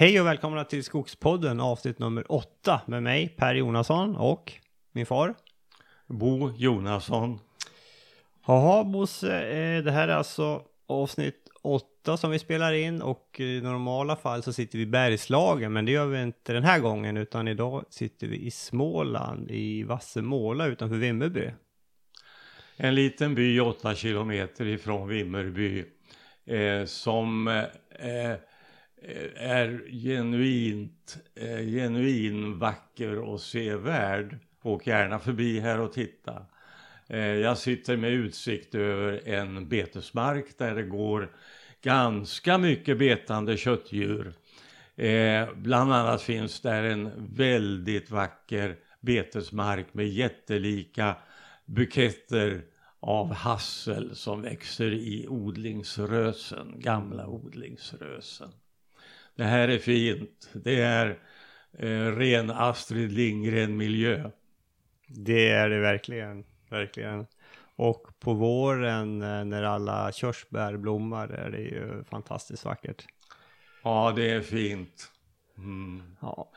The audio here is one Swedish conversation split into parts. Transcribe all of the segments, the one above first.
Hej och välkomna till Skogspodden avsnitt nummer åtta med mig Per Jonasson och min far. Bo Jonasson. Jaha Bosse, eh, det här är alltså avsnitt åtta som vi spelar in och i normala fall så sitter vi i Bergslagen men det gör vi inte den här gången utan idag sitter vi i Småland i Vassemåla utanför Vimmerby. En liten by åtta kilometer ifrån Vimmerby eh, som eh, Eh, är genuint, eh, genuin vacker och sevärd. Åk gärna förbi här och titta. Eh, jag sitter med utsikt över en betesmark där det går ganska mycket betande köttdjur. Eh, bland annat finns där en väldigt vacker betesmark med jättelika buketter av hassel som växer i odlingsrösen, gamla odlingsrösen. Det här är fint. Det är eh, ren Astrid Lindgren-miljö. Det är det verkligen, verkligen. Och på våren eh, när alla körsbär blommar är det ju fantastiskt vackert. Ja, det är fint. Mm. Ja.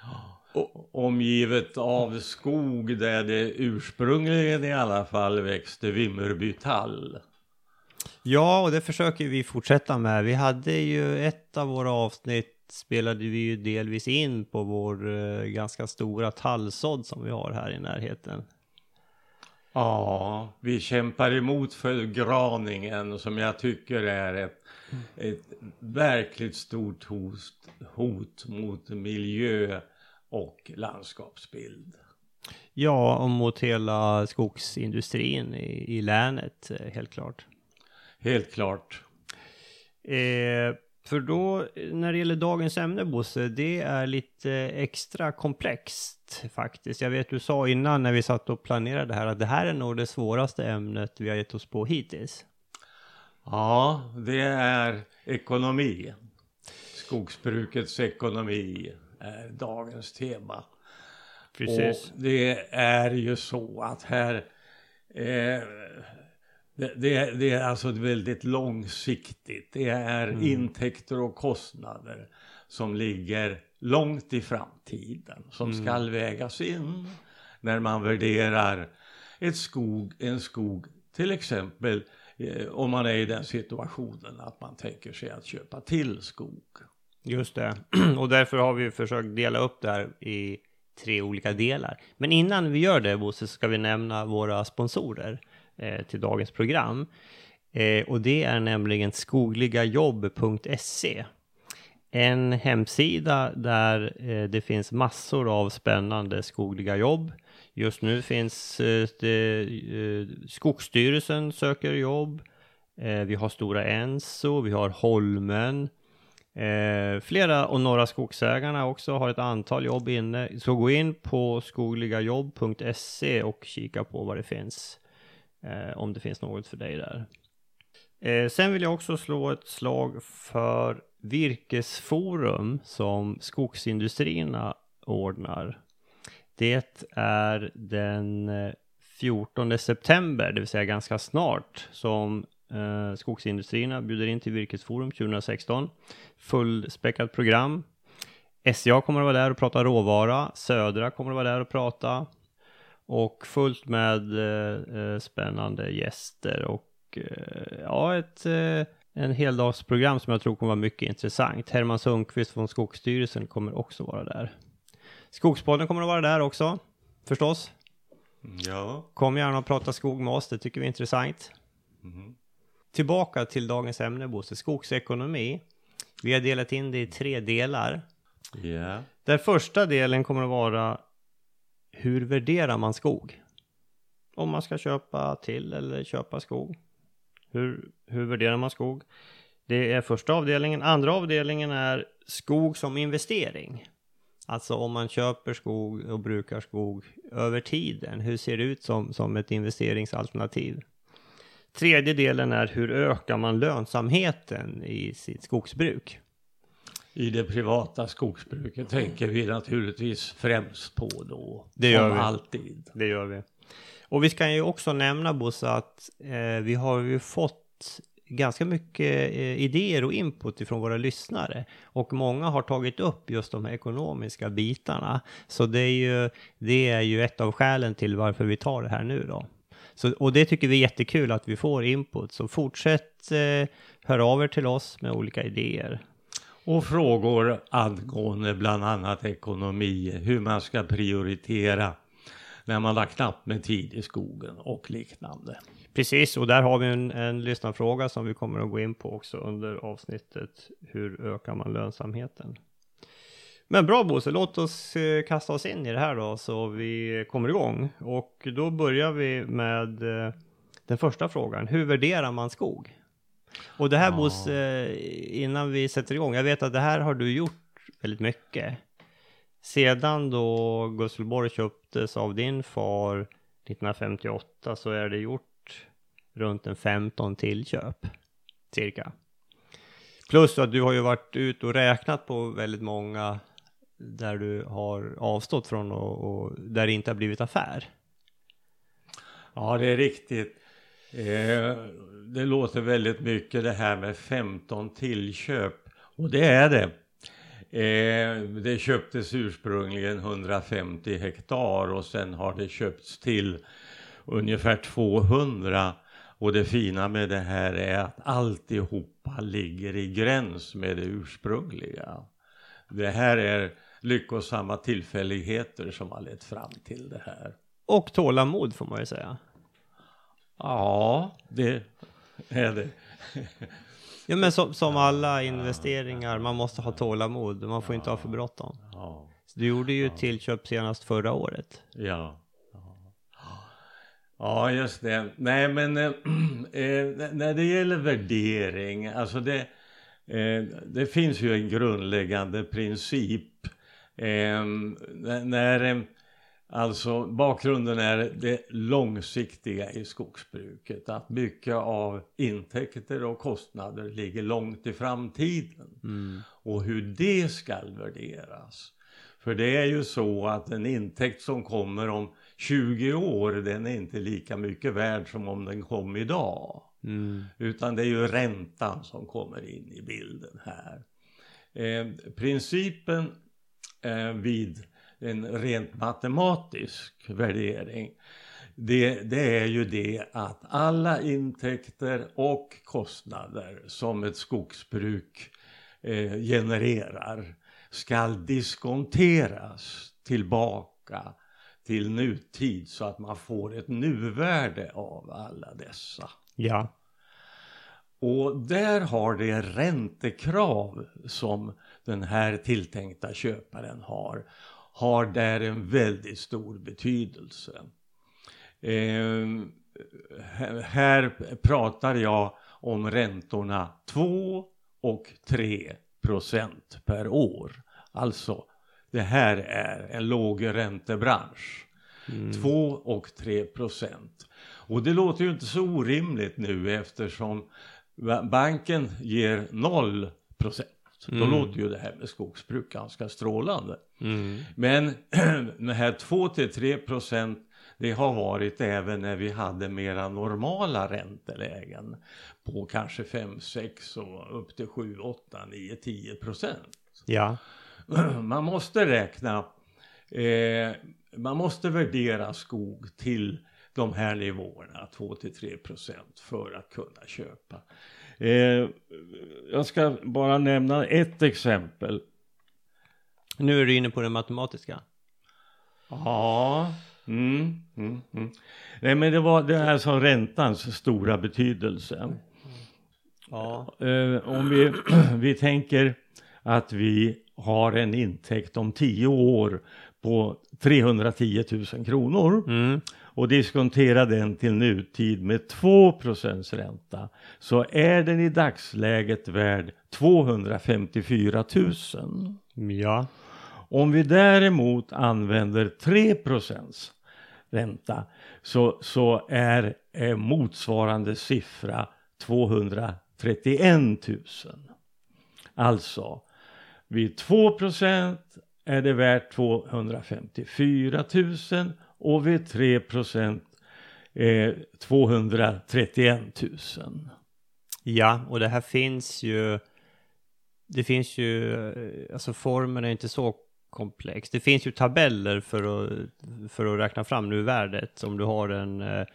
omgivet av skog där det ursprungligen i alla fall växte Vimmerby tall. Ja, och det försöker vi fortsätta med. Vi hade ju ett av våra avsnitt spelade vi ju delvis in på vår uh, ganska stora tallsådd som vi har här i närheten. Ja, vi kämpar emot förgraningen som jag tycker är ett, ett verkligt stort hot, hot mot miljö och landskapsbild. Ja, och mot hela skogsindustrin i, i länet, eh, helt klart. Helt klart. Eh, för då, när det gäller dagens ämne Bosse, det är lite extra komplext faktiskt. Jag vet du sa innan när vi satt och planerade det här att det här är nog det svåraste ämnet vi har gett oss på hittills. Ja, det är ekonomi. Skogsbrukets ekonomi är dagens tema. Precis. Och det är ju så att här eh, det, det, det, är alltså väldigt långsiktigt. Det är mm. intäkter och kostnader som ligger långt i framtiden. Som mm. ska vägas in när man värderar ett skog, en skog till exempel eh, om man är i den situationen att man tänker sig att köpa till skog. Just det, och därför har vi försökt dela upp det här i tre olika delar. Men innan vi gör det Bosse ska vi nämna våra sponsorer Eh, till dagens program. Eh, och det är nämligen skogligajobb.se. En hemsida där eh, det finns massor av spännande skogliga jobb. Just nu finns det, Skogsstyrelsen söker jobb. Vi har Stora Enso, vi har Holmen. Flera och några skogsägarna också har ett antal jobb inne. Så gå in på skogligajobb.se och kika på vad det finns Eh, om det finns något för dig där. Eh, sen vill jag också slå ett slag för Virkesforum som skogsindustrierna ordnar. Det är den eh, 14 september, det vill säga ganska snart, som eh, skogsindustrierna bjuder in till Virkesforum 2016. Fullspäckat program. SCA kommer att vara där och prata råvara. Södra kommer att vara där och prata och fullt med eh, eh, spännande gäster och eh, ja, ett, eh, en heldagsprogram som jag tror kommer vara mycket intressant. Herman Sundqvist från Skogsstyrelsen kommer också vara där. Skogspodden kommer att vara där också, förstås. Ja. Kom gärna och prata skog med oss, det tycker vi är intressant. Mm. Tillbaka till dagens ämne, Bosse, skogsekonomi. Vi har delat in det i tre delar. Yeah. Den första delen kommer att vara hur värderar man skog? Om man ska köpa till eller köpa skog. Hur, hur värderar man skog? Det är första avdelningen. Andra avdelningen är skog som investering. Alltså om man köper skog och brukar skog över tiden. Hur ser det ut som, som ett investeringsalternativ? Tredje delen är hur ökar man lönsamheten i sitt skogsbruk? I det privata skogsbruket tänker vi naturligtvis främst på då. Det gör vi. alltid. Det gör vi. Och vi ska ju också nämna Bosse att eh, vi har ju fått ganska mycket eh, idéer och input ifrån våra lyssnare. Och många har tagit upp just de här ekonomiska bitarna. Så det är ju, det är ju ett av skälen till varför vi tar det här nu då. Så, och det tycker vi är jättekul att vi får input. Så fortsätt eh, höra av er till oss med olika idéer. Och frågor angående bland annat ekonomi, hur man ska prioritera när man har knappt med tid i skogen och liknande. Precis, och där har vi en, en lyssnarfråga som vi kommer att gå in på också under avsnittet Hur ökar man lönsamheten? Men bra Bosse, låt oss eh, kasta oss in i det här då så vi kommer igång. Och då börjar vi med eh, den första frågan. Hur värderar man skog? Och det här ja. Eh, innan vi sätter igång. Jag vet att det här har du gjort väldigt mycket. Sedan då Gustavsborg köptes av din far 1958 så är det gjort runt en 15 tillköp. Cirka. Plus att du har ju varit ute och räknat på väldigt många där du har avstått från och, och där det inte har blivit affär. Ja, det är riktigt. Eh, det låter väldigt mycket det här med 15 tillköp. Och det är det. Eh, det köptes ursprungligen 150 hektar och sen har det köpts till ungefär 200. Och det fina med det här är att alltihopa ligger i gräns med det ursprungliga. Det här är lyckosamma tillfälligheter som har lett fram till det här. Och tålamod får man ju säga. Ja, det är det. Ja men som, som alla investeringar, man måste ha tålamod, man får inte ha för bråttom. Ja. du gjorde ju tillköp senast förra året. Ja. Ja, just det. Nej, men äh, när det gäller värdering, alltså det, äh, det finns ju en grundläggande princip. Äh, när Alltså bakgrunden är det långsiktiga i skogsbruket. Att mycket av intäkter och kostnader ligger långt i framtiden. Mm. Och hur det ska värderas. För det är ju så att en intäkt som kommer om 20 år den är inte lika mycket värd som om den kom idag. Mm. Utan det är ju räntan som kommer in i bilden här. Eh, principen eh, vid en rent matematisk värdering. Det, det, är ju det att alla intäkter och kostnader som ett skogsbruk eh, genererar ska diskonteras tillbaka till nutid så att man får ett nuvärde av alla dessa. Ja. Och där har det räntekrav som den här tilltänkta köparen har har där en väldigt stor betydelse. Eh, här pratar jag om räntorna 2 och 3 procent per år. Alltså, det här är en lågräntebransch. Mm. 2 och 3 procent. Och det låter ju inte så orimligt nu eftersom banken ger 0 procent. Mm. Då låter ju det här med skogsbruk ganska strålande. Mm. Men de här 2-3 procent det har varit även när vi hade mera normala räntelägen på kanske 5, 6 och upp till 7, 8, 9, 10 procent. Ja. Man måste räkna, eh, man måste värdera skog till de här nivåerna, 2-3 procent för att kunna köpa. Eh, jag ska bara nämna ett exempel. Nu är du inne på det matematiska. Ja. Mm, mm, mm. Nej men det var det är alltså räntans stora betydelse. Ja. Eh, om vi, vi tänker att vi har en intäkt om 10 år på 310 000 kronor. Mm och diskontera den till nutid med 2% ränta så är den i dagsläget värd 254 000. Ja. Om vi däremot använder 3 ränta så, så är, eh, motsvarande siffra 231 000. Alltså, vid 2% är det värt 254 000 och vid 3 procent eh, 231 000. Ja, och det här finns ju, det finns ju, eh, alltså formen är inte så komplex. Det finns ju tabeller för att, för att räkna fram nuvärdet om du har en, eh,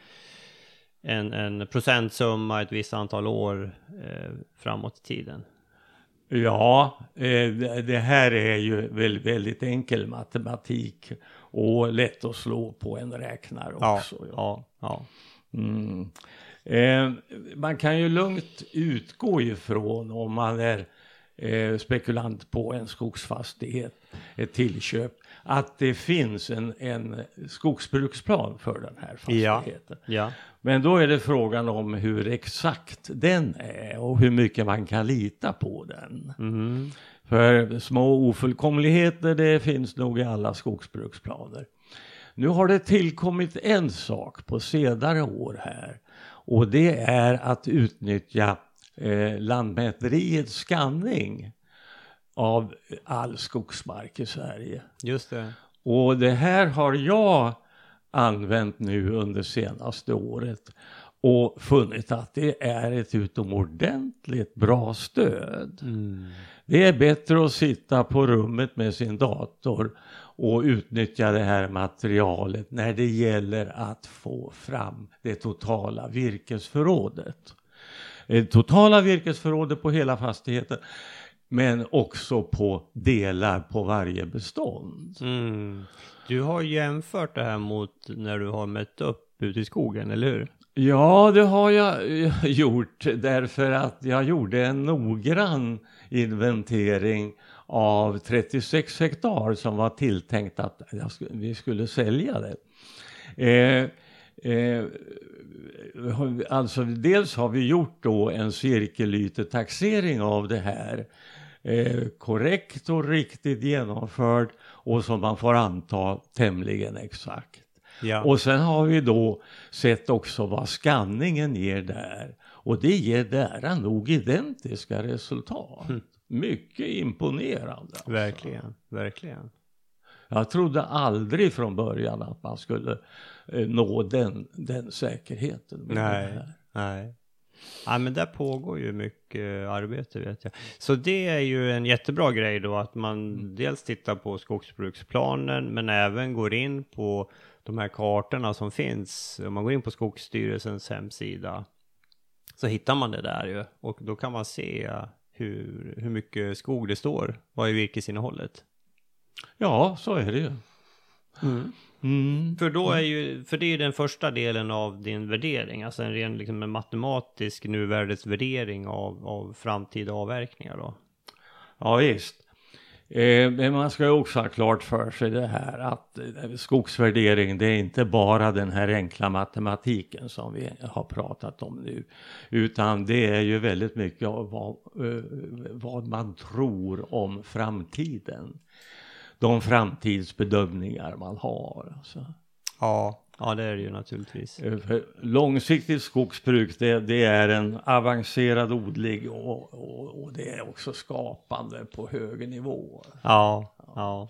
en, en procentsumma ett visst antal år eh, framåt i tiden. Ja, eh, det här är ju väldigt, väldigt enkel matematik och lätt att slå på en räknare också. Ja, ja. ja. Mm. Eh, man kan ju lugnt utgå ifrån om man är eh, spekulant på en skogsfastighet, ett tillköp, att det finns en, en skogsbruksplan för den här fastigheten. Ja, ja. Men då är det frågan om hur exakt den är och hur mycket man kan lita på den. Mm. För små ofullkomligheter det finns nog i alla skogsbruksplaner. Nu har det tillkommit en sak på senare år här och det är att utnyttja eh, Lantmäteriets skanning av all skogsmark i Sverige. Just det. Och det här har jag använt nu under senaste året och funnit att det är ett utomordentligt bra stöd. Mm. Det är bättre att sitta på rummet med sin dator och utnyttja det här materialet när det gäller att få fram det totala virkesförrådet. Det totala virkesförrådet på hela fastigheten men också på delar på varje bestånd. Mm. Du har jämfört det här mot när du har mätt upp ute i skogen, eller hur? Ja, det har jag gjort därför att jag gjorde en noggrann inventering av 36 hektar som var tilltänkt att vi skulle sälja det. Eh, eh, alltså dels har vi gjort då en cirkelytetaxering av det här eh, korrekt och riktigt genomförd och som man får anta tämligen exakt. Ja. Och sen har vi då sett också vad skanningen ger där. Och det ger nära nog identiska resultat. Mm. Mycket imponerande. Alltså. Verkligen, verkligen. Jag trodde aldrig från början att man skulle eh, nå den, den säkerheten. Nej. Nej. Ja, men där pågår ju mycket arbete vet jag. Så det är ju en jättebra grej då att man dels tittar på skogsbruksplanen men även går in på de här kartorna som finns. Om man går in på Skogsstyrelsens hemsida så hittar man det där ju och då kan man se hur, hur mycket skog det står. Vad är virkesinnehållet? Ja, så är det ju. Mm. För då är ju, för det är ju den första delen av din värdering, alltså en ren liksom en matematisk nuvärdesvärdering av, av framtida avverkningar då. Ja, visst. Eh, men man ska ju också ha klart för sig det här att eh, skogsvärdering det är inte bara den här enkla matematiken som vi har pratat om nu. Utan det är ju väldigt mycket av vad, eh, vad man tror om framtiden. De framtidsbedömningar man har. Alltså. Ja, ja det är det ju naturligtvis. Eh, för Långsiktigt skogsbruk det, det är en avancerad odling och, och, och det är också skapande på hög nivå. Ja, ja,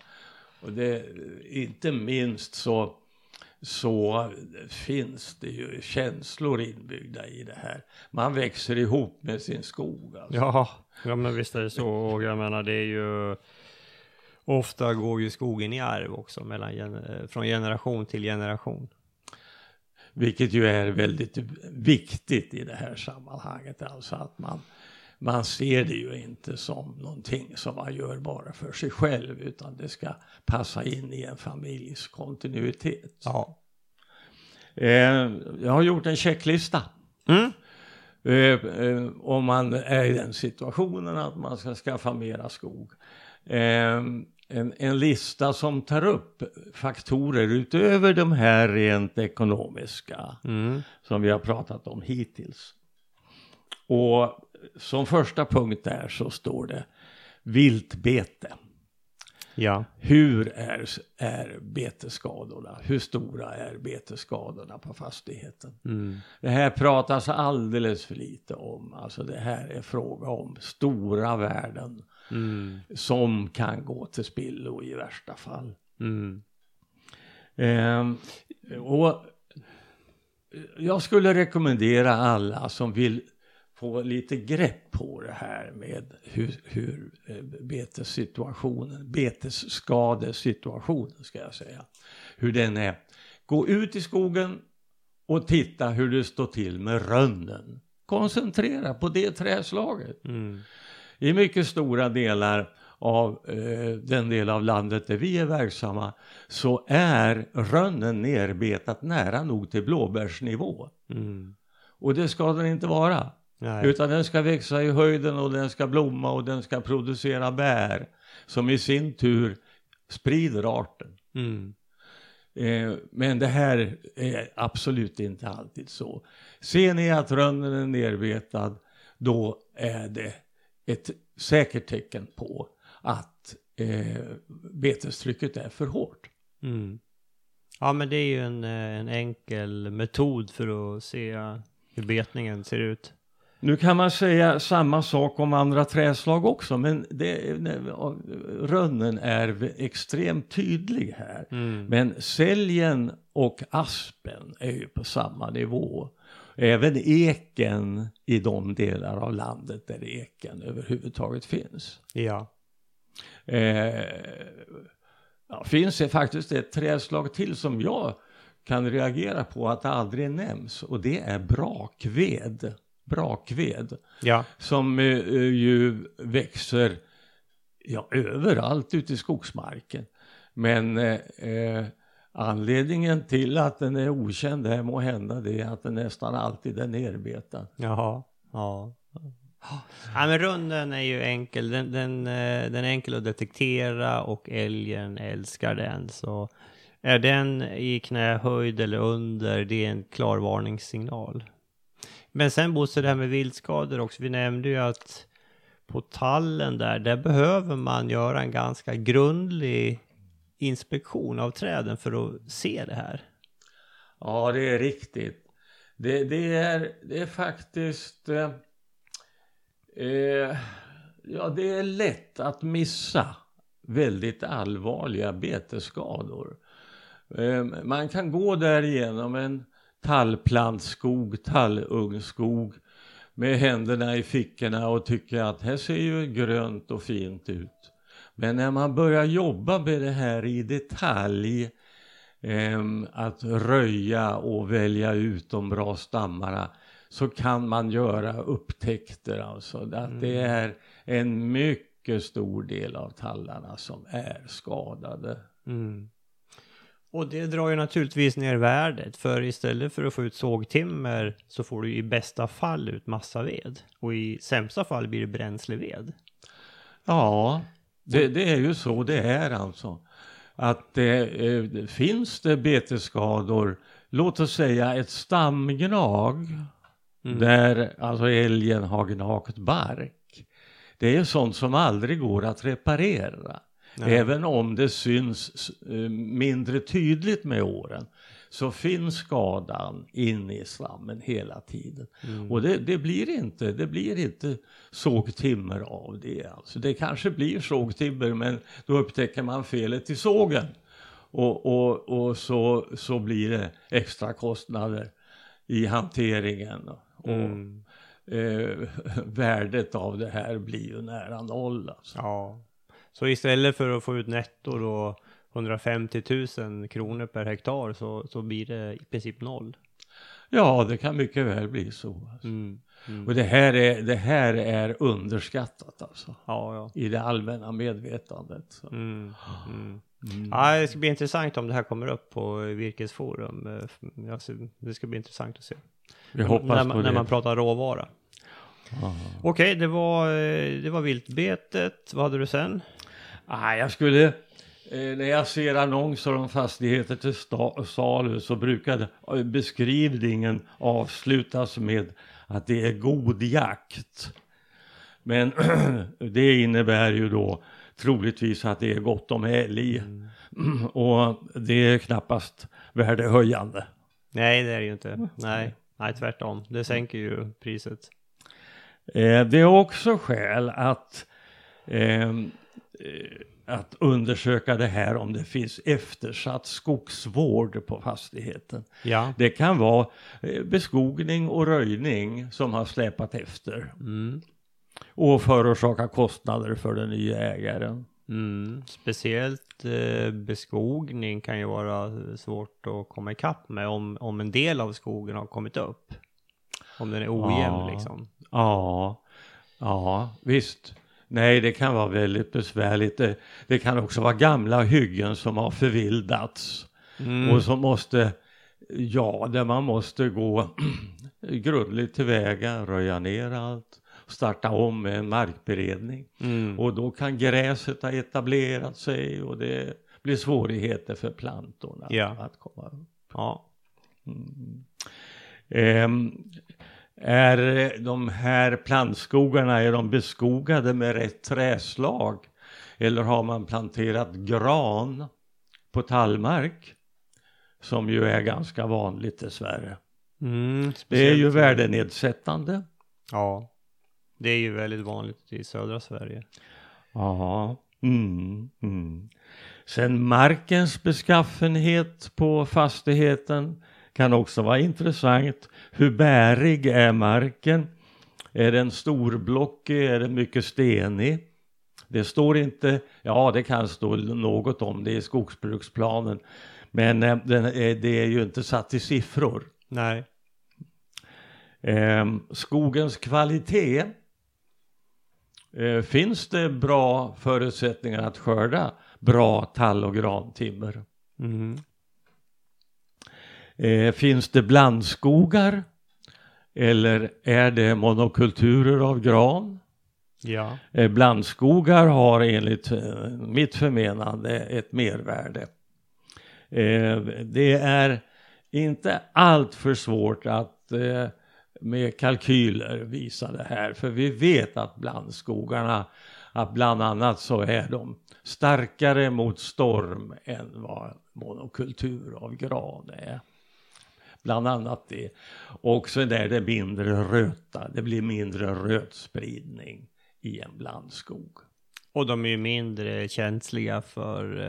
Och det, inte minst så, så finns det ju känslor inbyggda i det här. Man växer ihop med sin skog. Alltså. ja, ja men visst är det så. Och jag menar det är ju ofta går ju skogen i arv också mellan, gen- från generation till generation. Vilket ju är väldigt viktigt i det här sammanhanget. Alltså att man, man ser det ju inte som någonting som man gör bara för sig själv. Utan det ska passa in i en familjs kontinuitet. Ja. Eh, jag har gjort en checklista. Mm. Eh, eh, om man är i den situationen att man ska skaffa mera skog. En, en lista som tar upp faktorer utöver de här rent ekonomiska Mm. som vi har pratat om hittills. Och som första punkt där så står det viltbete. Ja. Hur är, är betesskadorna? Hur stora är betesskadorna på fastigheten? Mm. Det här pratas alldeles för lite om. Alltså det här är fråga om stora värden Mm. som kan gå till spillo i värsta fall. Mm. Ehm, och jag skulle rekommendera alla som vill få lite grepp på det här med hur, hur eh, betessituationen, betesskadesituationen ska jag säga, hur den är. Gå ut i skogen och titta hur det står till med rönnen. Koncentrera på det träslaget. Mm. I mycket stora delar av eh, den del av landet där vi är verksamma så är rönnen nerbetat nära nog till blåbärsnivå. Mm. Och det ska den inte vara. Nej. Utan den ska växa i höjden och den ska blomma och den ska producera bär som i sin tur sprider arten. Mm. Eh, men det här är absolut inte alltid så. Ser ni att rönnen är nerbetad då är det ett säkert tecken på att eh, betestrycket är för hårt. Mm. Ja men det är ju en, eh, en enkel metod för att se hur betningen ser ut. Nu kan man säga samma sak om andra träslag också, men det, rönnen är extremt tydlig här. Mm. Men säljen och aspen är ju på samma nivå. Även eken i de delar av landet där eken överhuvudtaget finns. Ja. Eh, ja, finns det faktiskt ett träslag till som jag kan reagera på att det aldrig nämns och det är brakved. Brakved Ja. som eh, ju växer ja, överallt ute i skogsmarken. Men eh, eh, anledningen till att den är okänd här må hända det är att den nästan alltid är nerbetad. Jaha. Ja. Ja men runden är ju enkel. Den, den, eh, den är enkel att detektera och älgen älskar den. Så är den i knähöjd eller under, det är en klar varningssignal. Men sen Bosse, det här med viltskador också. Vi nämnde ju att på tallen där, där behöver man göra en ganska grundlig inspektion av träden för att se det här. Ja, det är riktigt. Det, det, är, det är faktiskt... Eh, eh ja, det är lätt att missa väldigt allvarliga betesskador. Eh, man kan gå där igenom en tallplantskog, tallungskog med händerna i fickorna och tycka att här ser ju grönt och fint ut. Men när man börjar jobba med det här i detalj, eh, att röja och välja ut de bra stammarna, så kan man göra upptäckter. Alltså att det är en mycket stor del av tallarna som är skadade. Mm. Och det drar ju naturligtvis ner värdet, för istället för att få ut sågtimmer så får du i bästa fall ut massa ved. Och i sämsta fall blir det bränsleved. Ja, det, det är ju så det är alltså. Att det, eh, finns det betesskador, låt oss säga ett stamgnag, Mm. där alltså älgen har gnagt bark. Det är sånt som aldrig går att reparera. Nej. Även om det syns eh, mindre tydligt med åren så finns skadan inne i slammen hela tiden. Mm. Och det, det, blir inte, det blir inte sågtimmer av det. Alltså det kanske blir sågtimmer men då upptäcker man felet i sågen. Och, och, och så, så blir det extra kostnader i hanteringen. Och Mm. eh, värdet av det här blir ju nära noll. Alltså. Ja. Så istället för att få ut netto då 150 000 kronor per hektar så, så blir det i princip noll. Ja, det kan mycket väl bli så. Alltså. Mm. Mm. Och det här, är, det här är underskattat alltså. Ja, ja. I det allmänna medvetandet. Mm. Mm. Mm. Ja, det ska bli intressant om det här kommer upp på Virkesforum. Eh, ser- Det ska bli intressant att se. Vi hoppas när, man- när man pratar råvara. Okej, det, var, eh, det var viltbetet. Vad hade du sen? Ah, jag skulle, när jag ser annonser om fastigheter till salu så brukar eh, beskrivningen avslutas med att det är god jakt. Men det innebär ju då troligtvis att det är gott om älg. Och det är knappast värdehöjande. Nej, det är det ju inte. Nej, nej tvärtom. Det sänker ju priset. Eh, det är också skäl att eh, eh, att undersöka det här om det finns eftersatt skogsvård på fastigheten. Ja. Det kan vara eh, beskogning och röjning som har släpat efter Mm. och förorsaka kostnader för den nya ägaren. Mm. Speciellt eh, beskogning kan ju vara svårt att komma ikapp med om, om en del av skogen har kommit upp. Om den är ojämn Ja. liksom. Ja, ja visst. Nej, det kan vara väldigt besvärligt. Det, det kan också vara gamla hyggen som har förvildats Mm. och som måste, ja, där man måste gå grundligt tillväga, röja ner allt, starta om med en markberedning. Mm. Och då kan gräset ha etablerat sig och det blir svårigheter för plantorna Ja. att komma upp. Ja. Mm. Ehm, är de här plantskogarna, är de beskogade med rätt träslag? Eller har man planterat gran på tallmark? Som ju är ganska vanligt dessvärre. Mm. Det är ju värdenedsättande. Ja. Det är ju väldigt vanligt i södra Sverige. Ja. Mm, mm. Sen markens beskaffenhet på fastigheten kan också vara intressant. Hur bärig är marken? Är den storblockig? Är den mycket stenig? Det står inte, ja det kan stå något om det i skogsbruksplanen. Men eh, är, det är ju inte satt i siffror. Nej. Eh, skogens kvalitet. Eh, finns det bra förutsättningar att skörda bra tall och grantimmer? Mm. Eh, finns det blandskogar? Eller är det monokulturer av gran? Ja. Eh, blandskogar har enligt eh, mitt förmenande ett mervärde. Eh, det är inte allt för svårt att eh, med kalkyler visa det här. För vi vet att blandskogarna, att bland annat så är de starkare mot storm än vad monokultur av gran är. Bland annat det. Och så är det mindre röta, det blir mindre rötspridning i en blandskog. Och de är ju mindre känsliga för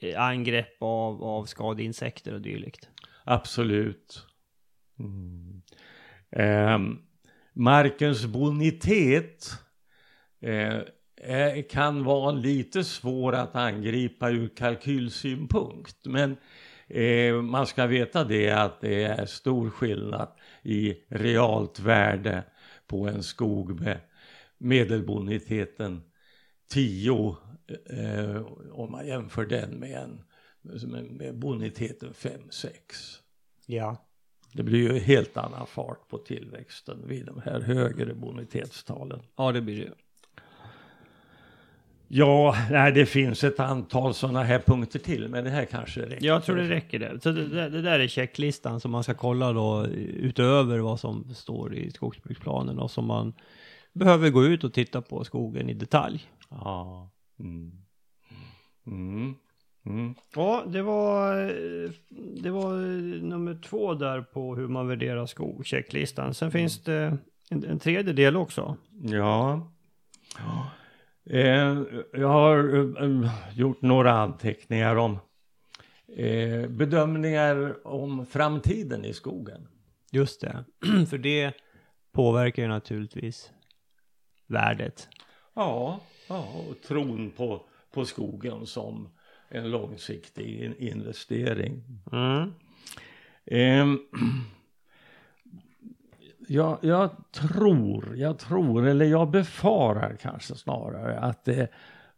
eh, angrepp av, av skadeinsekter och dylikt. Absolut. Mm. Ehm, markens bonitet eh, kan vara lite svår att angripa ur kalkylsynpunkt. Men eh, man ska veta det att det är stor skillnad i realt värde på en skog med medelboniteten 10 eh, om man jämför den med en med, med boniteten 5-6. Ja. Det blir ju helt annan fart på tillväxten vid de här högre bonitetstalen. Ja, det blir det. Ja, nej, det finns ett antal sådana här punkter till, men det här kanske räcker. Jag tror det räcker det. Så det, det, där är checklistan som man ska kolla då utöver vad som står i skogsbruksplanen och som man behöver gå ut och titta på skogen i detalj. Ja. Mm. Mm. Mm. Ja, det var, det var nummer två där på hur man värderar skog, checklistan. Sen finns det en, en tredje del också. Ja. Eh, jag har eh, gjort några anteckningar om eh, bedömningar om framtiden i skogen. Just det, för det påverkar ju naturligtvis värdet. Ja, ja och tron på, på skogen som en långsiktig in- investering. Mm. Jag, jag tror, jag tror, eller jag befarar kanske snarare att det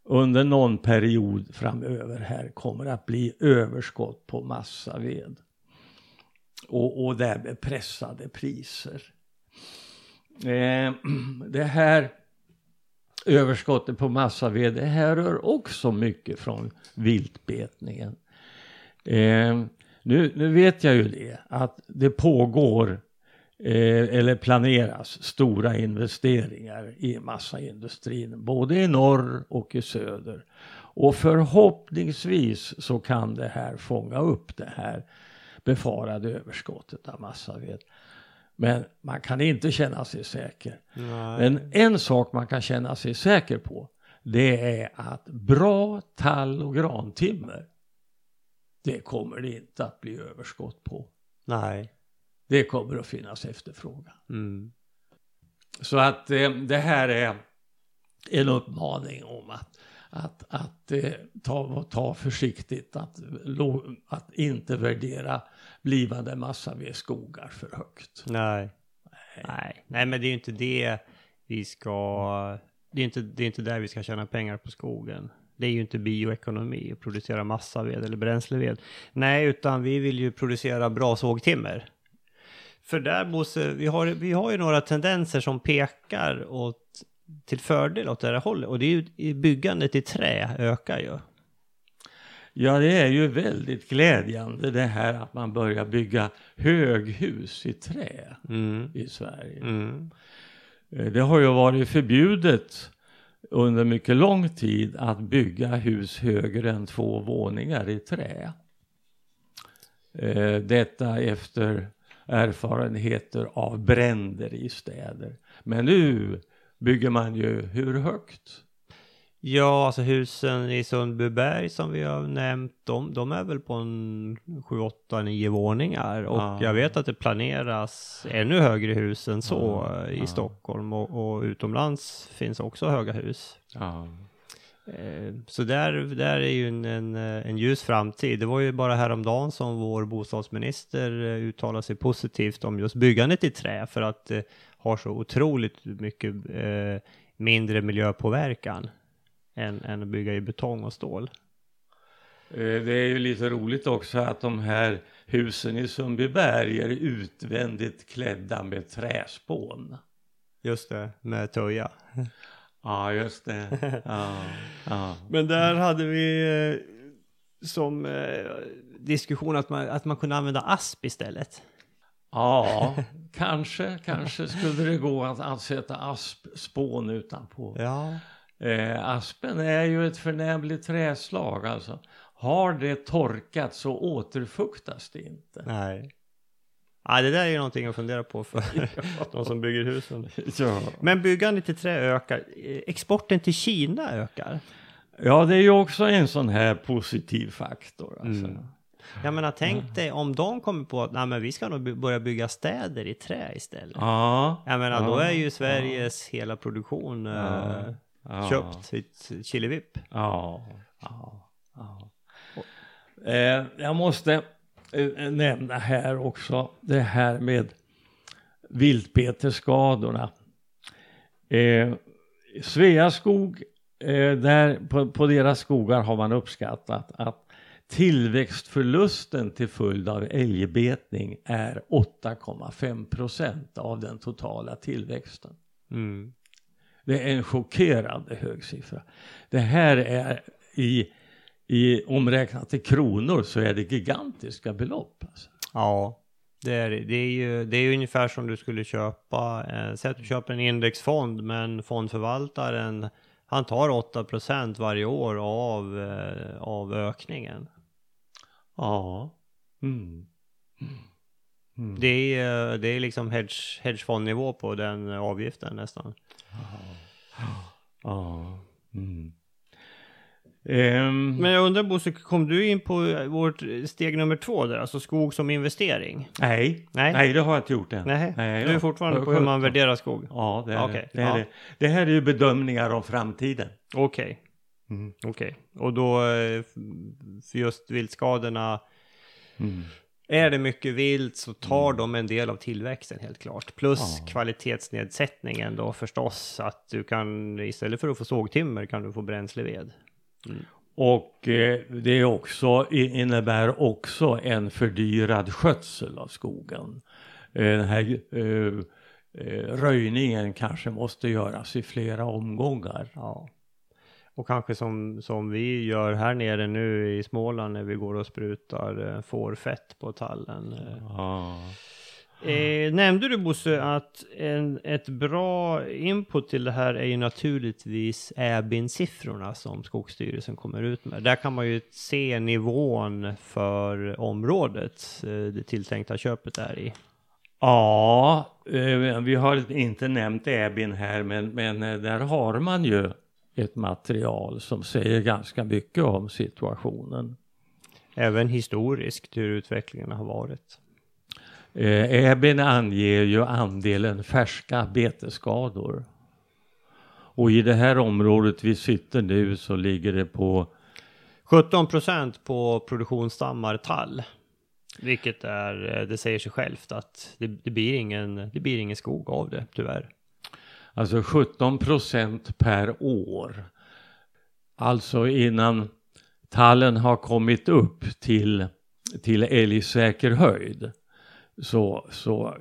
under någon period framöver här kommer att bli överskott på massaved. Och, och därmed pressade priser. Eh, det här överskottet på massaved det härrör också mycket från viltbetningen. Eh, nu, nu vet jag ju det att det pågår eh, eller planeras stora investeringar i massaindustrin både i norr och i söder. Och förhoppningsvis så kan det här fånga upp det här befarade överskottet av massaved. Men man kan inte känna sig säker. Nej. Men en sak man kan känna sig säker på det är att bra tall och grantimmer, det kommer det inte att bli överskott på. Nej. Det kommer att finnas efterfrågan. Mm. Så att eh, det här är en uppmaning om att, att, att eh, ta, ta försiktigt, att, lo, att inte värdera blivande massavedskogar för högt. Nej. Nej. Nej, men det är ju inte det vi ska... Det är inte, det är inte där vi ska tjäna pengar på skogen. Det är ju inte bioekonomi att producera massaved eller bränsleved. Nej, utan vi vill ju producera bra sågtimmer. För där Bosse, vi har, vi har ju några tendenser som pekar åt, till fördel åt det här hållet. Och det är ju byggandet i trä ökar ju. Ja, det är ju väldigt glädjande det här att man börjar bygga höghus i trä Mm. i Sverige. Mm. Eh, Det har ju varit förbjudet under mycket lång tid att bygga hus högre än två våningar i trä. Eh, Detta efter erfarenheter av bränder i städer. Men nu bygger man ju hur högt? Ja, alltså husen i Sundbyberg som vi har nämnt, de, de är väl på en 7, 8, 9 våningar. Och Ja. jag vet att det planeras ännu högre hus än så Ja, i ja. Stockholm. Och, och utomlands finns också höga hus. Eh, Så där, där är ju en, en, eh, en ljus framtid. Det var ju bara häromdagen som vår bostadsminister eh, uttalade sig positivt om just byggandet i trä för att det har så otroligt mycket mindre miljöpåverkan än, än att bygga i betong och stål. Det är ju lite roligt också att de här husen i Sundbyberg är utvändigt klädda med träspån. Just det, med töja. Ja, just det. Ja, ja. Men där hade vi eh, som eh, diskussion att man, att man kunde använda asp istället. ja kanske, kanske skulle det gå att, att sätta aspspån utanpå. Ja. Eh, aspen är ju ett förnämligt träslag alltså. Har det torkat så återfuktas det inte. Nej. Ja, det där är ju någonting att fundera på för de som bygger husen. Ja. Men byggandet i trä ökar. Eh, Exporten till Kina ökar. ja, det är ju också en sån här positiv faktor. Alltså. Mm. Jag menar, tänk dig om de kommer på att nej, men vi ska nog börja bygga städer i trä istället. Ja, Jag menar, Ja, då är ju Sveriges hela produktion eh, Ja, ja. köpt i Killevipp. Ja, ja, ja. Eh, jag måste eh, nämna här också det här med viltbetesskadorna. Eh, Sveaskog, eh, där på, på deras skogar har man uppskattat att tillväxtförlusten till följd av älgbetning är 8,5 procent av den totala tillväxten. Mm. Det är en chockerande hög siffra. Det här är i, i omräknat i kronor så är det gigantiska belopp. Alltså. Ja, det är det. är ju det är ju ungefär som du skulle köpa, eh, säg att du köper en indexfond, men fondförvaltaren han tar 8% varje år av, eh, av ökningen. Ja. Mm. Mm. Det är, det är liksom hedge, hedgefondnivå på den avgiften nästan. Ja. Mm. Ehm, Men jag undrar Bosse, kom du in på vårt steg nummer två där, alltså skog som investering? nej. Nej. nej, det har jag inte gjort än. Nej, du är fortfarande på hur man värderar skog? Ja, det är Okej, det. Det, är ja. det. det här är ju bedömningar om framtiden. Okej, Mm. okej. Och då, eh, för just viltskadorna, Mm. Är det mycket vilt så tar de en del av tillväxten helt klart. Plus Ja. kvalitetsnedsättningen då förstås. Att du kan, istället för att få sågtimmer kan du få bränsleved. Och eh, det är också, innebär också en fördyrad skötsel av skogen. Eh, den här eh, eh, röjningen kanske måste göras i flera omgångar. Ja. Och kanske som, som vi gör här nere nu i Småland när vi går och sprutar eh, fårfett på tallen. Ja. Eh, nämnde du Bosse att en, ett bra input till det här är ju naturligtvis äbin-siffrorna som Skogsstyrelsen kommer ut med. Där kan man ju se nivån för området eh, det tilltänkta köpet är i. Ja, eh, vi har inte nämnt Äbin här men, men eh, där har man ju ett material som säger ganska mycket om situationen. Även historiskt hur utvecklingen har varit. Eh, Äben anger ju andelen färska betesskador. Och i det här området vi sitter nu så ligger det på 17 procent på produktionsstammar tall. Vilket är, eh, det säger sig självt att det, det, blir ingen, det blir ingen skog av det, tyvärr. Alltså 17 procent per år. Alltså innan tallen har kommit upp till, till älgsäker höjd. Så, så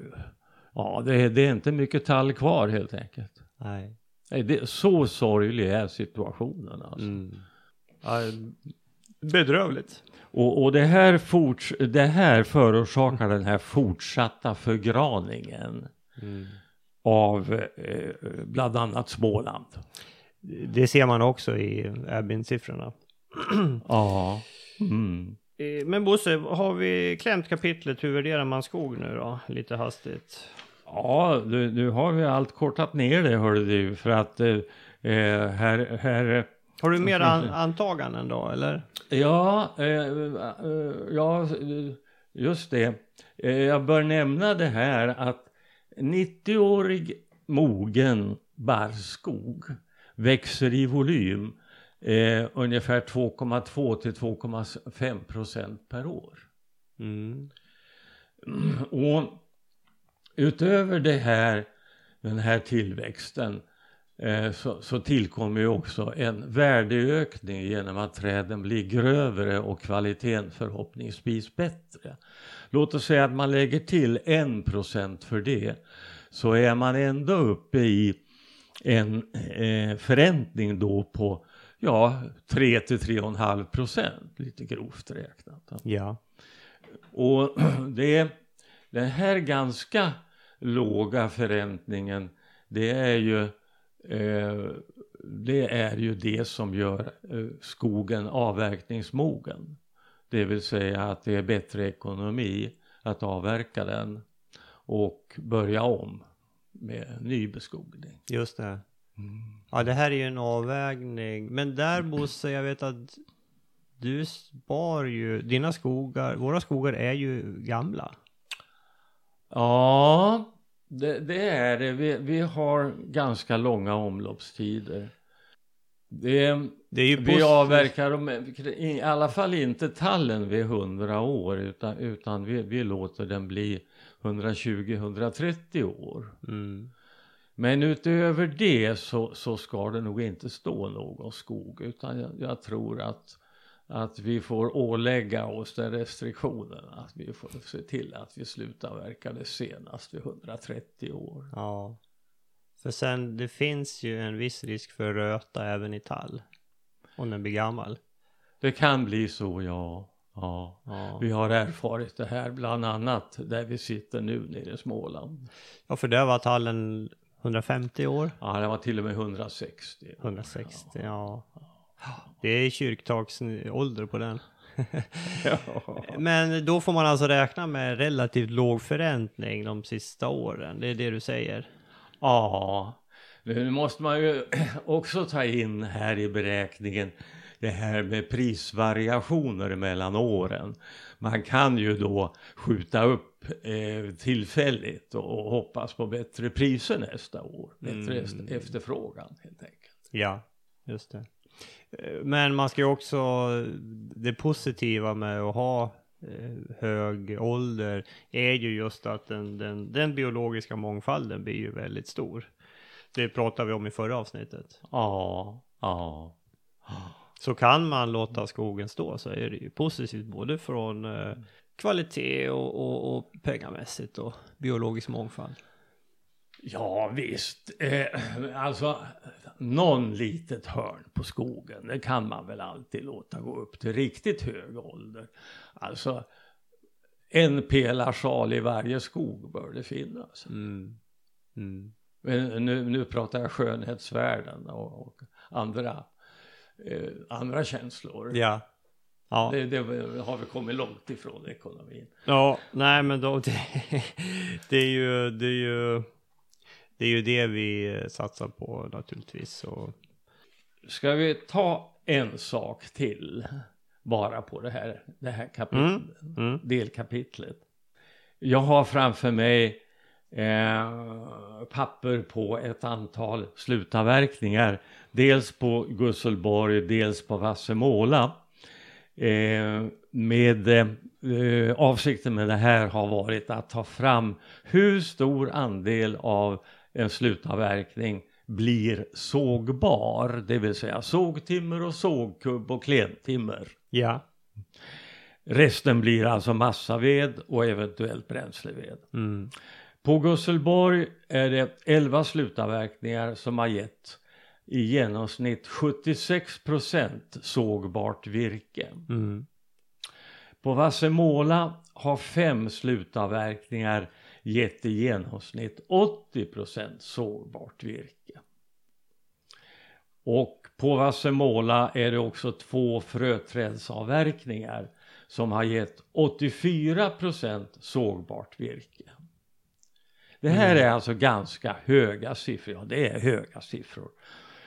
ja, det är, det är inte mycket tall kvar helt enkelt. Nej. Det, så sorglig är situationen alltså. Mm. Ja, bedrövligt. Och, och det, här forts, det här förorsakar den här fortsatta förgraningen Mm. av eh, bland annat Småland. Det ser man också i Abbin-siffrorna. Ja. Mm. Eh, Men Bosse, har vi klämt kapitlet hur värderar man skog nu då? Lite hastigt. Ja, nu, nu har vi allt kortat ner det hörde du för att eh, eh, här, här Har du mer an antaganden då, eller? Ja, eh, eh, ja, just det. Jag bör nämna det här att 90-årig mogen barrskog växer i volym eh, ungefär 2,2 till 2,5 procent per år. Mm. Och utöver det här, den här tillväxten eh, så, så tillkommer ju också en värdeökning genom att träden blir grövre och kvaliteten förhoppningsvis bättre. Låt oss säga att man lägger till en procent för det så är man ändå uppe i en eh, förräntning då på ja, 3 till 3,5 procent lite grovt räknat. Ja. Och det, den här ganska låga förräntningen det är ju eh, det är ju det som gör eh, skogen avverkningsmogen. Det vill säga att det är bättre ekonomi att avverka den och börja om med nybeskogning. Just det. Ja, det här är ju en avvägning. Men där Bosse, jag vet att du spar ju, dina skogar, våra skogar är ju gamla. Ja, det, det är det. Vi, vi har ganska långa omloppstider. Det, Det är ju vi avverkar dem, i alla fall inte tallen vid 100 år utan, utan vi, vi låter den bli 120-130 år. Mm. Men utöver det så, så ska det nog inte stå någon skog utan jag, jag tror att, att vi får ålägga oss den restriktionen att vi får se till att vi slutar verka det senast vid 130 år. Ja. För sen, det finns ju en viss risk för röta även i tall. Om den blir gammal. Det kan bli så, ja. ja. Ja, Vi har erfarit det här bland annat där vi sitter nu nere i Småland. ja för där var tallen 150 år. Ja, det var till och med 160. 160, ja. Det är kyrktaksålder på den. Ja. Men då får man alltså räkna med relativt låg förräntning de sista åren. Det är det du säger. Ja, nu måste man ju också ta in här i beräkningen det här med prisvariationer mellan åren. Man kan ju då skjuta upp eh, tillfälligt och, och hoppas på bättre priser nästa år. Bättre Mm. efterfrågan helt enkelt. Ja, just det. Eh, Men man ska ju också, det positiva med att ha eh, hög ålder är ju just att den, den, den biologiska mångfalden blir ju väldigt stor. Det pratade vi om i förra avsnittet. Ja, ja. Så kan man låta skogen stå så är det ju positivt både från eh, kvalitet och, och, och pengamässigt och biologisk mångfald. Ja visst, eh, alltså någon litet hörn på skogen, det kan man väl alltid låta gå upp till riktigt hög ålder. Alltså en pelarsal i varje skog bör det finnas. Mm. Mm. Men nu, nu pratar jag skönhetsvärden och, och andra, eh, andra känslor. Ja. Ja. Det, det har vi kommit långt ifrån ekonomin. Ja, nej men då, det, det är ju, det är ju, det är ju det vi satsar på naturligtvis. Och ska vi ta en sak till bara på det här, det här kapitlet, Mm, mm. delkapitlet. Jag har framför mig eh, papper på ett antal slutavverkningar. Dels på Gusselborg, dels på Vassemåla. Eh, med, eh, avsikten med det här har varit att ta fram hur stor andel av en slutavverkning blir sågbar, det vill säga sågtimmer och sågkubb och klentimmer. Ja. Resten blir alltså massaved och eventuellt bränsleved. Mm. På Gusselborg är det 11 slutavverkningar som har gett i genomsnitt 76 procent sågbart virke. Mm. På Vassemåla har fem slutavverkningar gett i genomsnitt 80 procent sågbart virke. Och på Vassemåla är det också två fröträdsavverkningar som har gett 84 procent sågbart virke. Det här är alltså ganska höga siffror. Ja, det är höga siffror.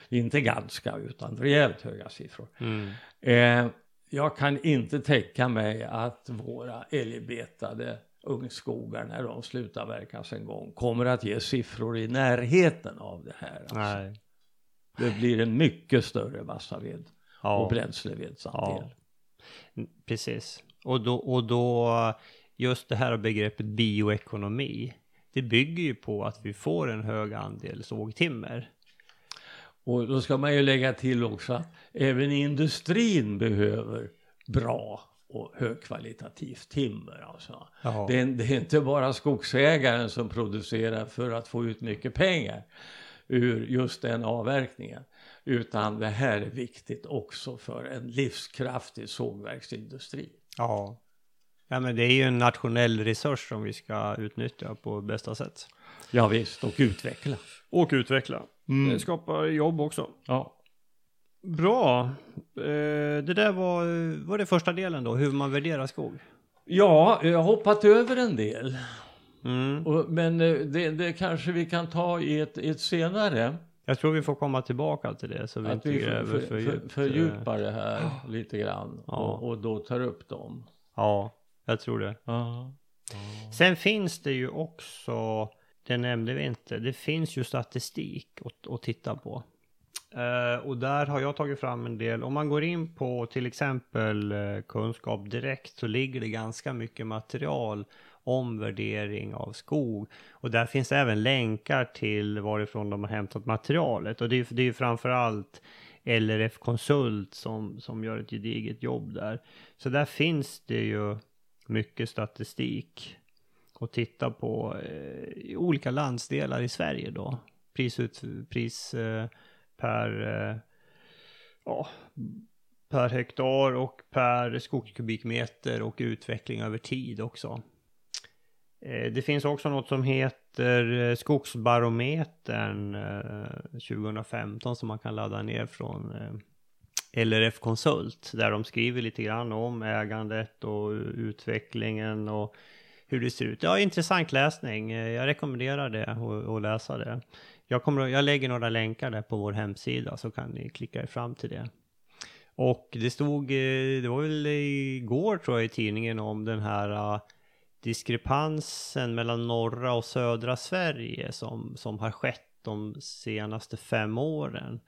Inte ganska, utan rejält höga siffror. Mm. Eh, jag kan inte tänka mig att våra älgbetade ungskogar när de slutar verkas en gång kommer att ge siffror i närheten av det här. Alltså. Nej. Det blir en mycket större massaved och Ja. bränslevedsandel. Mm, Precis. Och då, och då just det här begreppet bioekonomi. Det bygger ju på att vi får en hög andel sågtimmer. Och då ska man ju lägga till också att även industrin behöver bra och högkvalitativt timmer. Alltså. Det, är, det är inte bara skogsägaren som producerar för att få ut mycket pengar ur just den avverkningen. Utan det här är viktigt också för en livskraftig sågverksindustri. Ja. Ja men det är ju en nationell resurs som vi ska utnyttja på bästa sätt. Ja, visst, och utveckla. Och utveckla. Mm. Det skapar jobb också. Ja. Bra. Eh, det där var, var det första delen då, hur man värderar skog. ja, jag har hoppat över en del. Mm. Och, men eh, det, det kanske vi kan ta i ett, ett senare. Jag tror vi får komma tillbaka till det så vi Att inte vi för, gräver för, för, för, djupt. fördjupar det här lite grann. Ja. Och, och då tar upp dem. Ja, jag tror det. Ja. Sen finns det ju också, det nämnde vi inte, det finns ju statistik att, att titta på. Eh, och där har jag tagit fram en del, om man går in på till exempel eh, kunskap direkt så ligger det ganska mycket material om värdering av skog. Och där finns även länkar till varifrån de har hämtat materialet. Och det är, det är ju framförallt LRF Konsult som, som gör ett gediget jobb där. Så där finns det ju mycket statistik och titta på eh, olika landsdelar i Sverige då. Prisut, pris eh, per, eh, ja, per hektar och per skogskubikmeter och utveckling över tid också. Eh, det finns också något som heter eh, Skogsbarometern eh, 2015 som man kan ladda ner från eh, LRF Konsult där de skriver lite grann om ägandet och utvecklingen och hur det ser ut. Ja, intressant läsning. Jag rekommenderar det och, och läsa det. Jag, kommer, jag lägger några länkar där på vår hemsida så kan ni klicka er fram till det. Och det stod, eh, det var väl igår tror jag i tidningen om den här ah, diskrepansen mellan norra och södra Sverige som, som har skett de senaste fem åren.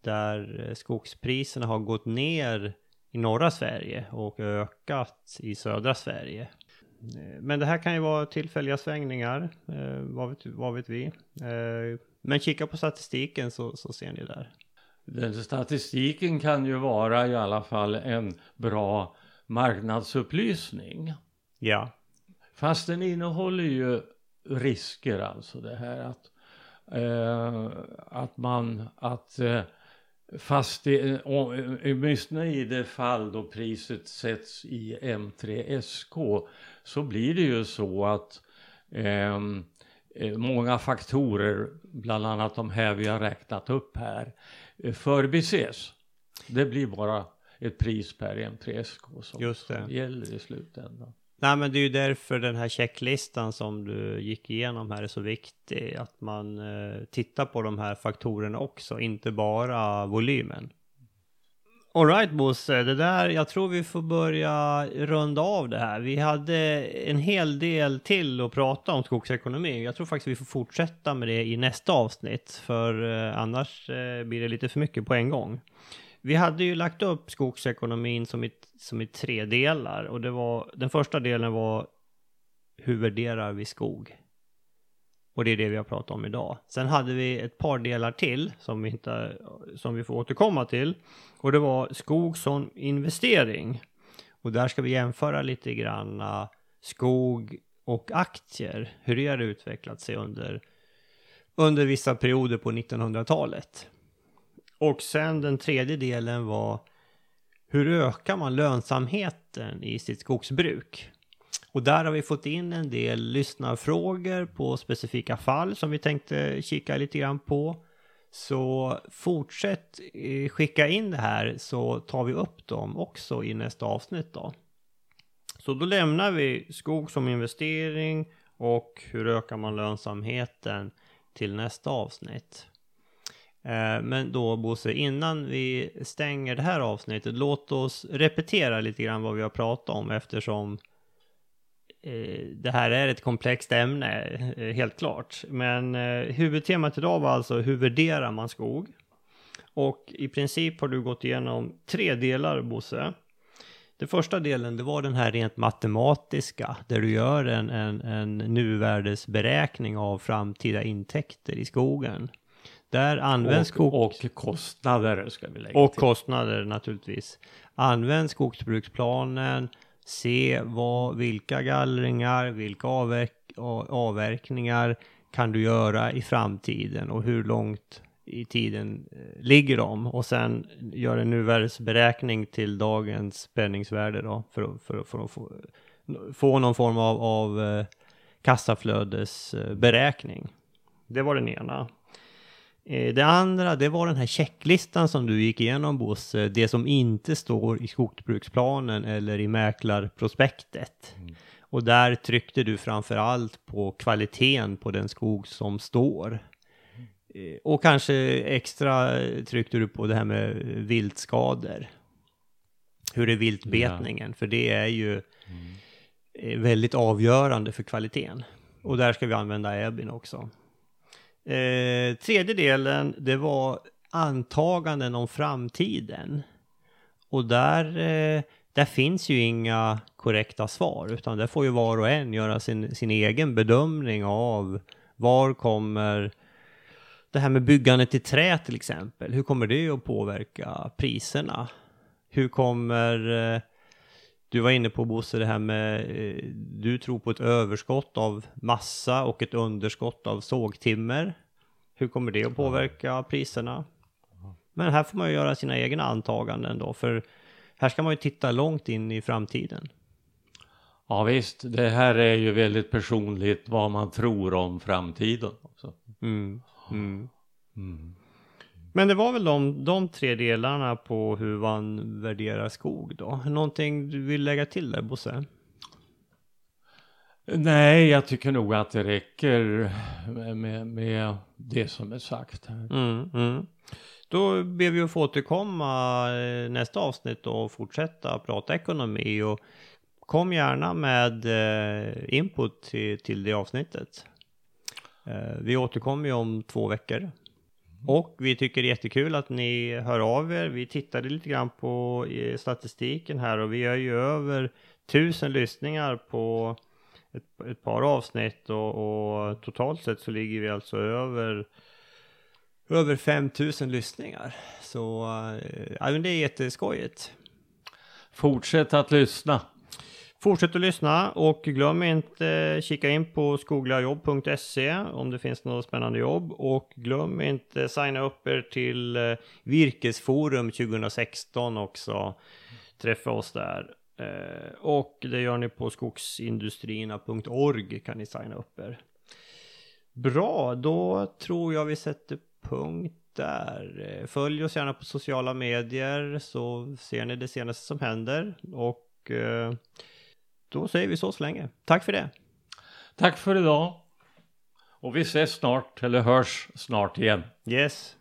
Där eh, skogspriserna har gått ner i norra Sverige och ökat i södra Sverige. Eh, Men det här kan ju vara tillfälliga svängningar, eh, vad, vet, vad vet vi. Men kika på statistiken så, så ser ni där. Den statistiken kan ju vara i alla fall en bra marknadsupplysning. Ja, Fast den innehåller ju risker alltså det här att, eh, att man, att eh, fast det, och, eh, åtminstone i det fall då priset sätts i M3SK så blir det ju så att ehm, eh, många faktorer, bland annat de här vi har räknat upp här, eh, förbises. Det blir bara ett pris per M3SK som, som gäller i slutändan. Nej men det är ju därför den här checklistan som du gick igenom här är så viktig. Att man eh, tittar på de här faktorerna också, inte bara volymen. Alright Bosse, det där, jag tror vi får börja runda av det här. Vi hade en hel del till att prata om skogsekonomi. Jag tror faktiskt vi får fortsätta med det i nästa avsnitt, för eh, annars eh, blir det lite för mycket på en gång. Vi hade ju lagt upp skogsekonomin som i, som i tre delar och det var, den första delen var hur värderar vi skog? Och det är det vi har pratat om idag. Sen hade vi ett par delar till som vi, inte, som vi får återkomma till. Och det var skog som investering. Och där ska vi jämföra lite grann ah, skog och aktier. Hur det har utvecklat sig under, under vissa perioder på 1900-talet. Och sen den tredje delen var hur ökar man lönsamheten i sitt skogsbruk? Och där har vi fått in en del lyssnarfrågor på specifika fall som vi tänkte kika lite grann på. Så fortsätt eh, skicka in det här så tar vi upp dem också i nästa avsnitt då. Så då lämnar vi skog som investering och hur ökar man lönsamheten till nästa avsnitt. Eh, men då Bosse, innan vi stänger det här avsnittet, låt oss repetera lite grann vad vi har pratat om eftersom eh, det här är ett komplext ämne, eh, helt klart. Men huvudtemat idag var alltså hur värderar man skog? Och i princip har du gått igenom tre delar, Bosse. Den första delen, det var den här rent matematiska, där du gör en, en, en nuvärdesberäkning av framtida intäkter i skogen. Där används skog... Och kostnader ska vi lägga Och till. kostnader naturligtvis. Använd skogsbruksplanen, se vad, vilka gallringar, vilka avverk, avverkningar kan du göra i framtiden och hur långt i tiden eh, ligger de och sen gör en nuvärdesberäkning till dagens spänningsvärde då för, för, för att få, få någon form av, av eh, kassaflödesberäkning. Det var den ena. Eh, det andra, det var den här checklistan som du gick igenom Bosse, det som inte står i skogsbruksplanen eller i mäklarprospektet. Mm. Och där tryckte du framför allt på kvaliteten på den skog som står. Mm. Och kanske extra tryckte du på det här med viltskador. Hur är viltbetningen? Ja. För det är ju mm. väldigt avgörande för kvaliteten. Och där ska vi använda Ebin också. Eh, tredje delen, det var antaganden om framtiden. Och där, eh, där finns ju inga korrekta svar, utan där får ju var och en göra sin, sin egen bedömning av var kommer det här med byggandet i trä till exempel, hur kommer det att påverka priserna? Hur kommer eh, du var inne på Bosse det här med, eh, du tror på ett överskott av massa och ett underskott av sågtimmer. Hur kommer det att påverka priserna? Men här får man ju göra sina egna antaganden då, för här ska man ju titta långt in i framtiden. Ja visst, det här är ju väldigt personligt vad man tror om framtiden. Också. Mm, mm. Mm. Men det var väl de, de tre delarna på hur man värderar skog då. Någonting du vill lägga till där Bosse? Nej, jag tycker nog att det räcker med, med det som är sagt här. Mm, mm. Då ber vi att få återkomma eh, nästa avsnitt och fortsätta prata ekonomi och kom gärna med eh, input till, till det avsnittet. Eh, vi återkommer ju om två veckor. Och vi tycker det är jättekul att ni hör av er. Vi tittade lite grann på eh, statistiken här och vi gör ju över tusen lyssningar på ett, ett par avsnitt och, och, totalt sett så ligger vi alltså över över 5000 lyssningar. Så äh, det är jätteskojigt. Fortsätt att lyssna. Fortsätt att lyssna och glöm inte kika in på skogligajobb.se om det finns något spännande jobb och glöm inte signa upp er till eh, Virkesforum 2016 också. Träffa oss där. Eh, och det gör ni på skogsindustrierna.org kan ni signa upp er. Bra, då tror jag vi sätter punkt där. Eh, följ oss gärna på sociala medier så ser ni det senaste som händer. Och eh, då säger vi så så länge. Tack för det. Tack för idag. Och vi ses snart, eller hörs snart igen. Yes.